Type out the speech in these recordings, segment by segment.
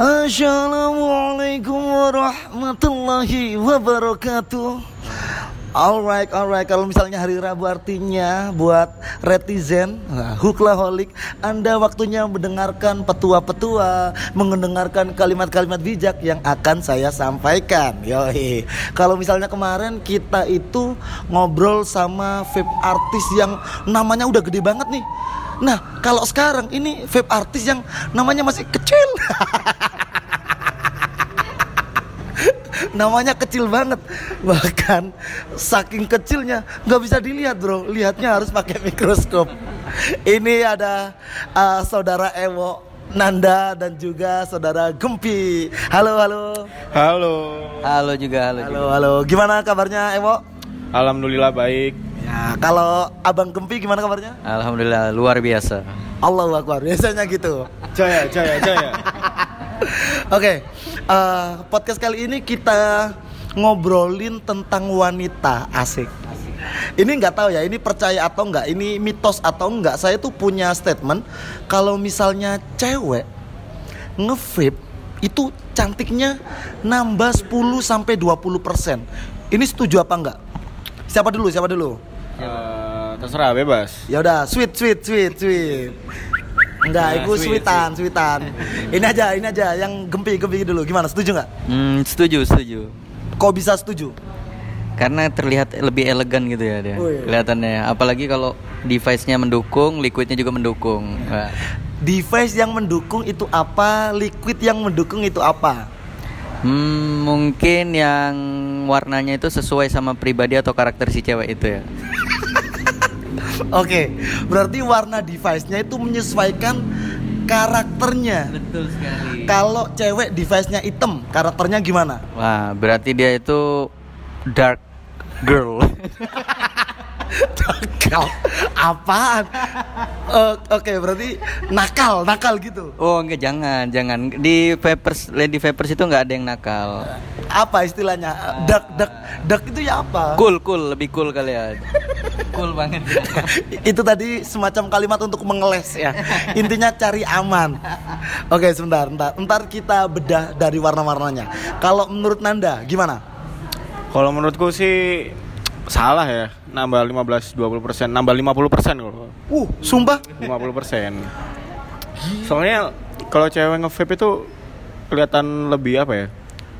Assalamualaikum warahmatullahi wabarakatuh. Alright, alright. Kalau misalnya hari Rabu artinya buat retizen, nah, Anda waktunya mendengarkan petua-petua, mendengarkan kalimat-kalimat bijak yang akan saya sampaikan. Yoi. Kalau misalnya kemarin kita itu ngobrol sama vape artis yang namanya udah gede banget nih. Nah, kalau sekarang ini vape artis yang namanya masih kecil. namanya kecil banget bahkan saking kecilnya nggak bisa dilihat bro lihatnya harus pakai mikroskop ini ada uh, saudara Ewo Nanda dan juga saudara Gempi halo halo Halo. Halo juga, halo, halo juga. halo gimana kabarnya Ewo Alhamdulillah baik. ya kalau abang Gempi gimana kabarnya Alhamdulillah luar biasa. Allahu Akbar biasanya gitu Jaya, jaya, jaya. Oke, eh, podcast kali ini kita ngobrolin tentang wanita asik. Ini nggak tahu ya, ini percaya atau nggak, ini mitos atau nggak. Saya tuh punya statement kalau misalnya cewek ngevape itu cantiknya nambah 10 sampai 20 persen. Ini setuju apa enggak? Siapa dulu? Siapa dulu? Eh, terserah bebas. Ya udah, sweet, sweet, sweet, sweet. Enggak, Nah, itu sweet, sweetan, sweetan. Ini aja, ini aja yang gempi, gempi dulu. Gimana? Setuju nggak? Hmm, setuju, setuju. Kok bisa setuju? Karena terlihat lebih elegan gitu ya dia. Oh, iya. Kelihatannya. Apalagi kalau device-nya mendukung, liquidnya juga mendukung. Device yang mendukung itu apa? Liquid yang mendukung itu apa? Hmm, mungkin yang warnanya itu sesuai sama pribadi atau karakter si cewek itu ya. Oke, berarti warna device-nya itu menyesuaikan karakternya. Betul sekali. Kalau cewek device-nya hitam, karakternya gimana? Wah, berarti dia itu dark girl. Nakal. Apaan? Eh, Oke, berarti nakal, nakal gitu. oh, enggak jangan, jangan. Di Vapers Lady Vapers itu nggak ada yang nakal. Apa istilahnya? Dark, dark, dark itu ya apa? Cool, cool, lebih cool kali ya. Cool banget. itu tadi semacam kalimat untuk mengeles ya intinya cari aman oke sebentar ntar ntar kita bedah dari warna-warnanya kalau menurut Nanda gimana Kalau menurutku sih salah ya. Nambah 15 20 persen, nambah 50 persen kalau uh sumpah 50 persen. Soalnya kalau cewek nge-vape itu kelihatan lebih apa ya?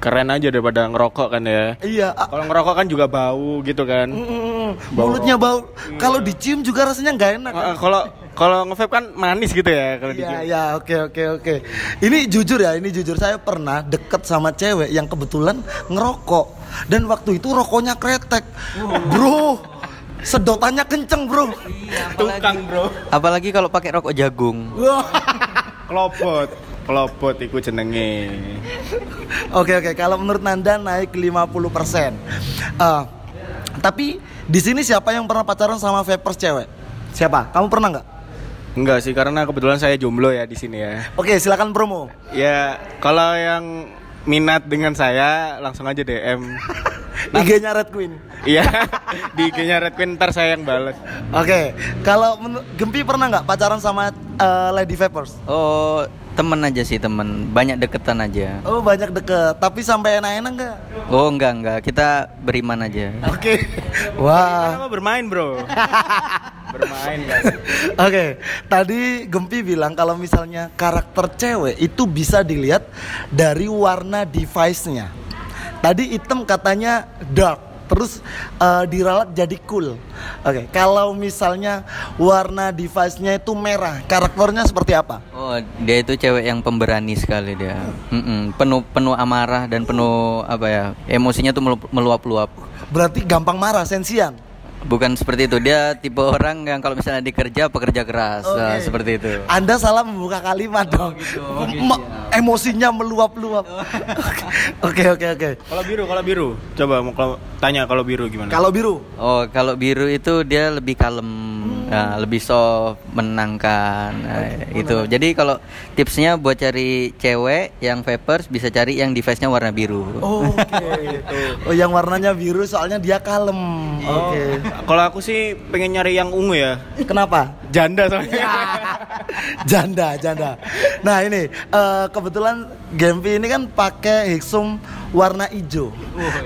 Keren aja daripada ngerokok kan ya. iya Kalau ngerokok kan juga bau gitu kan. mm, mm, mm. Bau mulutnya bau kalau dicium juga rasanya nggak enak Kalau kalau nge-vape kan manis gitu ya kalau Iya dicium. ya oke oke oke ini jujur ya ini jujur saya pernah deket sama cewek yang kebetulan ngerokok dan waktu itu rokoknya kretek bro sedotannya kenceng bro Tukang, Bro. Apalagi kalau pakai rokok jagung. Wah. Klopot, klopot iku jenenge. Oke oke kalau menurut Nanda naik 50% persen. tapi di sini siapa yang pernah pacaran sama vapers cewek? Siapa? Kamu pernah nggak? Enggak sih, karena kebetulan saya jomblo ya di sini ya. Oke silakan promo. Ya, kalau yang minat dengan saya langsung aja DM. IG-nya Red Queen. Iya, di IG-nya Red Queen ntar saya yang balas. Oke, kalau menu- Gempi pernah nggak pacaran sama eh, Lady Vapers? Oh, temen aja sih temen. Banyak deketan aja. Oh banyak deket, tapi sampai enak-enak nggak? Oh enggak enggak, kita beriman aja. Oke, wah. Kenapa bermain, Bro? bermain kan. Oke, tadi Gempi bilang kalau misalnya karakter cewek itu bisa dilihat dari warna device-nya. Tadi hitam katanya dark, terus eh, diralat jadi cool. Oke, kalau misalnya warna device-nya itu merah, karakternya seperti apa? Oh, dia itu cewek yang pemberani sekali dia. Mm-mm, penuh penuh amarah dan penuh apa ya? Emosinya tuh melu- meluap-luap. Berarti gampang marah, sensian. Bukan seperti itu. Dia tipe orang yang kalau misalnya dikerja pekerja keras. Nah, Oke. seperti itu. Anda salah membuka kalimat dong. gitu. Oke, Me- emosinya meluap-luap. Oke, oke, oke. Kalau biru, kalau biru. Coba mau kalau tanya kalau biru gimana? Kalau biru, Oh, kalau biru itu dia lebih kalem. Nah, lebih soft, menangkan. Nah, itu. Jadi kalau tipsnya buat cari cewek yang vapers bisa cari yang device-nya warna biru. Oh, Oke. Oh, yang warnanya biru soalnya dia kalem. Oh, Oke. Kalau aku sih pengen nyari yang ungu ya. Kenapa? Janda soalnya. Ya. janda, janda. Nah ini eh, kebetulan Gempi ini kan pakai Hixum warna hijau.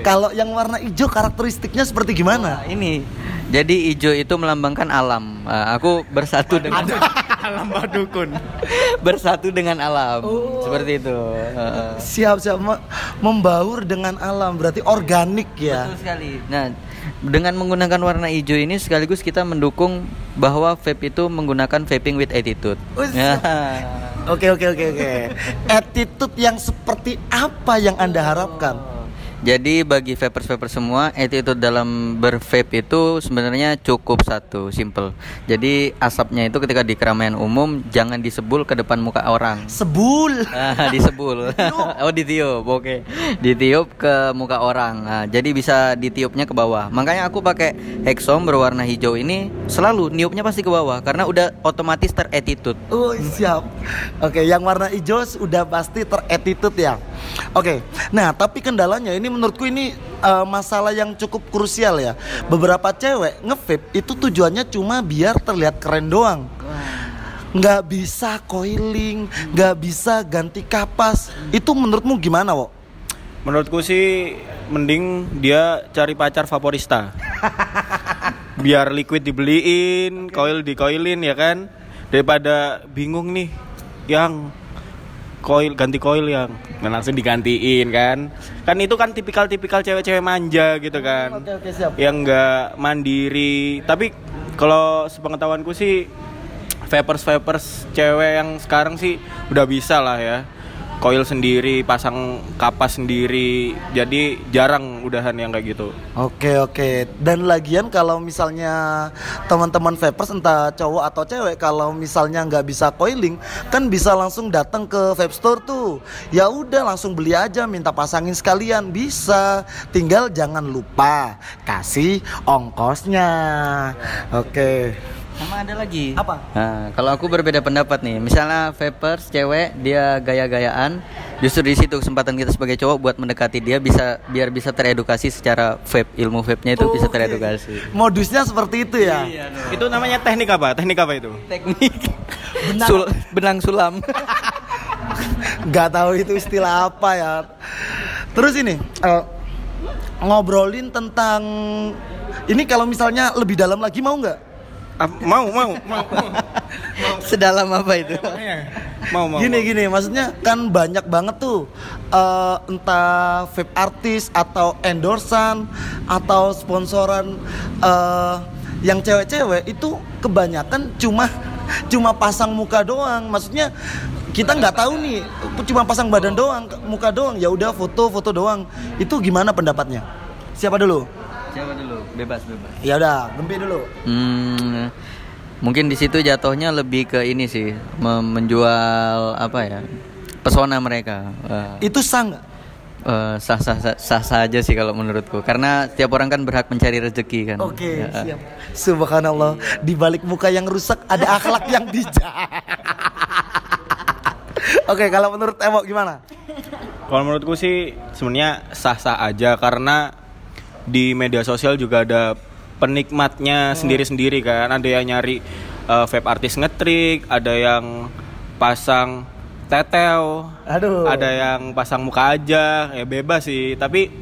Kalau yang warna hijau karakteristiknya seperti gimana? Nah, ini. Jadi hijau itu melambangkan alam. Nah, aku bersatu dengan Alam Badukun. bersatu dengan alam. Oh. Seperti itu. Heeh. Siap-siap me- membaur dengan alam, berarti organik ya. Betul sekali. Nah, dengan menggunakan warna hijau ini sekaligus kita mendukung bahwa vape itu menggunakan vaping with attitude. Ya. Oke oke oke oke. Attitude yang seperti apa yang anda harapkan? Jadi bagi vapers-vapers semua, attitude dalam bervape itu sebenarnya cukup satu, simple. Jadi asapnya itu ketika di keramaian umum jangan disebul ke depan muka orang. Sebul. Ah, disebul. oh, ditiup. Oke. Ditiup ke muka orang. Nah, jadi bisa ditiupnya ke bawah. Makanya aku pakai Hexom berwarna hijau ini selalu niupnya pasti ke bawah karena udah otomatis ter-attitude. Oh siap. Oke, yang warna hijau udah pasti ter-attitude ya. Oke. Nah, tapi kendalanya ini menurutku ini eh, masalah yang cukup krusial ya. Beberapa cewek nge-vape itu tujuannya cuma biar terlihat keren doang. Nggak bisa coiling, nggak bisa ganti kapas. Itu menurutmu gimana, Wo? Menurutku sih mending dia cari pacar vaporista. Biar liquid dibeliin, coil dikoilin ya kan. Daripada bingung nih yang coil ganti coil yang nah, langsung digantiin kan. Kan itu kan tipikal-tipikal cewek-cewek manja gitu kan. Oke, oke, siap. Yang nggak mandiri. Tapi kalau sepengetahuanku sih vapers vapers cewek yang sekarang sih udah bisa lah ya coil sendiri pasang kapas sendiri. Jadi jarang udahan yang kayak gitu. Oke oke. Dan lagian kalau misalnya teman-teman vapers entah cowok atau cewek kalau misalnya nggak bisa coiling kan bisa langsung datang ke vape store tuh. Ya udah langsung beli aja minta pasangin sekalian. Bisa. Tinggal jangan lupa kasih ongkosnya. Oke Sama ada lagi. Apa? Nah, kalau aku berbeda pendapat nih. Misalnya vapers cewek dia gaya-gayaan, justru di situ kesempatan kita sebagai cowok buat mendekati dia bisa biar bisa teredukasi secara vape, ilmu vape-nya itu bisa Oke. teredukasi. modusnya seperti itu ya itu namanya teknik apa teknik apa itu Teknik Benang. Sul- benang sulam. nggak tahu itu istilah apa ya terus ini eh, ngobrolin tentang ini kalau misalnya lebih dalam lagi mau nggak Ah, mau mau. Mau Sedalam apa itu? mau mau gini mau. gini maksudnya kan banyak banget tuh eh, entah vape artis atau endorsan atau sponsoran eh, yang cewek-cewek itu kebanyakan cuma cuma pasang muka doang. Maksudnya kita nggak tahu nih cuma pasang badan doang muka doang. Ya udah foto foto doang. Itu gimana pendapatnya? Siapa dulu Siapa dulu? Bebas, bebas. ya udah gempi dulu Hmm, mungkin di situ jatuhnya lebih ke ini sih, menjual apa ya? Pesona mereka. Wah. itu sah nggak Eh, sah sah sah sah saja sih kalau menurutku karena setiap orang kan berhak mencari rezeki kan Oke, Ya. siap. Subhanallah, di balik muka yang rusak ada akhlak yang bijak. Oke, kalau menurut Emo gimana? Kalau menurutku sih sebenarnya sah-sah aja karena di media sosial juga ada penikmatnya sendiri-sendiri kan. Ada yang nyari uh, vape artis ngetrik, ada yang pasang tetel, Aduh. ada yang pasang muka aja, ya bebas sih. Tapi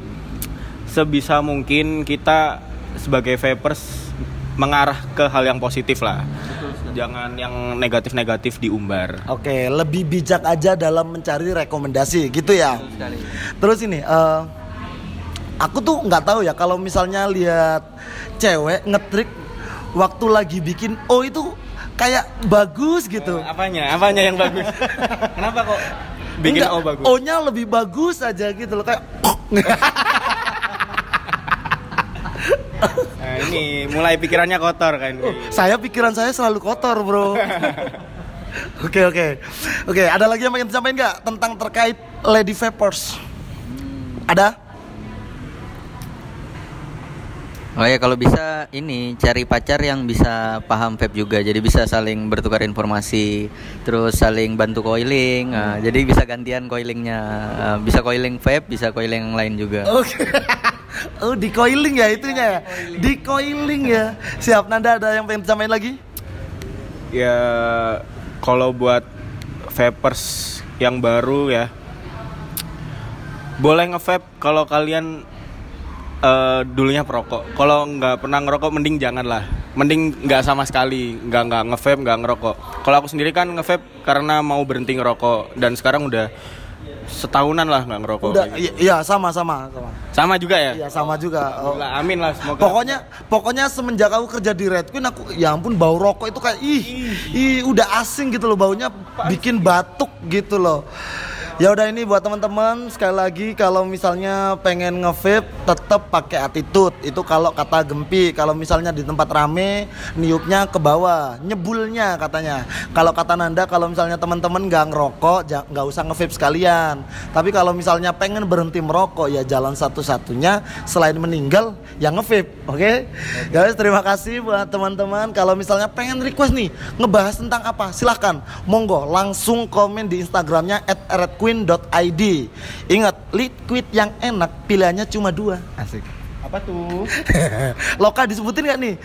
sebisa mungkin kita sebagai vapers mengarah ke hal yang positif lah. Jangan yang negatif-negatif diumbar. Oke, lebih bijak aja dalam mencari rekomendasi, gitu ya. Terus ini, eh, aku tuh nggak tahu ya kalau misalnya lihat cewek ngetrik waktu lagi bikin oh itu kayak bagus gitu. Apanya? Apanya yang bagus? Kenapa kok bikin Enggak, O bagus? O-nya lebih bagus aja gitu loh kayak Nah, ini mulai pikirannya kotor kan. Saya pikiran saya selalu kotor, bro. Oke oke oke. Ada lagi yang pengen disampaikan nggak tentang terkait Lady Vapors? Ada? Oh ya kalau bisa ini cari pacar yang bisa paham vape juga, jadi bisa saling bertukar informasi, terus saling bantu coiling, nah, jadi bisa gantian coilingnya, Ah, bisa coiling vape, bisa coiling yang lain juga. Oke. oh, di coiling ya itunya ya. Di coiling ya. Siap, Nanda ada yang pengen disamain lagi? Ya kalau buat vapers yang baru ya boleh nge-vape kalau kalian eh, dulunya perokok. Kalau nggak pernah ngerokok mending jangan lah. Mending nggak sama sekali, nggak nggak nge-vape, nggak ngerokok. Kalau aku sendiri kan nge-vape karena mau berhenti ngerokok dan sekarang udah setahunan lah nggak ngerokok. Udah, gitu. iya sama sama sama. Sama juga ya? Iya sama juga. Oh. Amin lah semoga. Pokoknya pokoknya semenjak aku kerja di Red Queen aku ya ampun bau rokok itu kayak ih, ih udah asing gitu loh baunya bikin batuk gitu loh. Ya udah ini buat teman-teman sekali lagi kalau misalnya pengen nge-vape tetap pakai attitude. Itu kalau kata Gempi, kalau misalnya di tempat rame niupnya ke bawah, nyebulnya katanya. Kalau kata Nanda kalau misalnya teman-teman nggak ngerokok nggak usah nge-vape sekalian. Tapi kalau misalnya pengen berhenti merokok ya jalan satu-satunya selain meninggal ya nge-vape, oke? Guys, terima kasih buat teman-teman. Kalau misalnya pengen request nih ngebahas tentang apa, silahkan monggo langsung komen di Instagramnya @redqueen.id. Ingat, liquid yang enak pilihannya cuma dua. Asik. apa tuh? Loka disebutin nggak nih?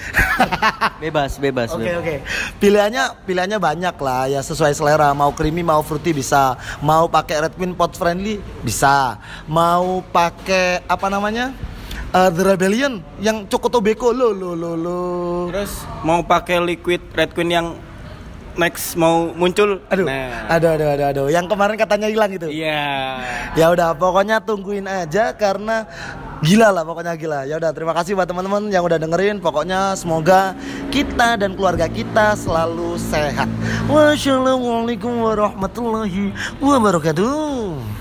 Bebas, bebas. Oke bebas. oke. Pilihannya pilihannya banyak lah ya sesuai selera. Mau creamy mau fruity bisa. Mau pakai Red Queen pot friendly bisa. Mau pakai apa namanya? Eh, The Rebellion yang Choco Tobacco lo lo lo lo. Terus mau pakai liquid Red Queen yang next mau muncul? Aduh, Nah. aduh, aduh, aduh, aduh. Yang kemarin katanya hilang itu. Iya. Ya udah, pokoknya tungguin aja karena gila lah pokoknya gila. Ya udah, terima kasih buat teman-teman yang udah dengerin. Pokoknya semoga kita dan keluarga kita selalu sehat. Wassalamualaikum warahmatullahi wabarakatuh.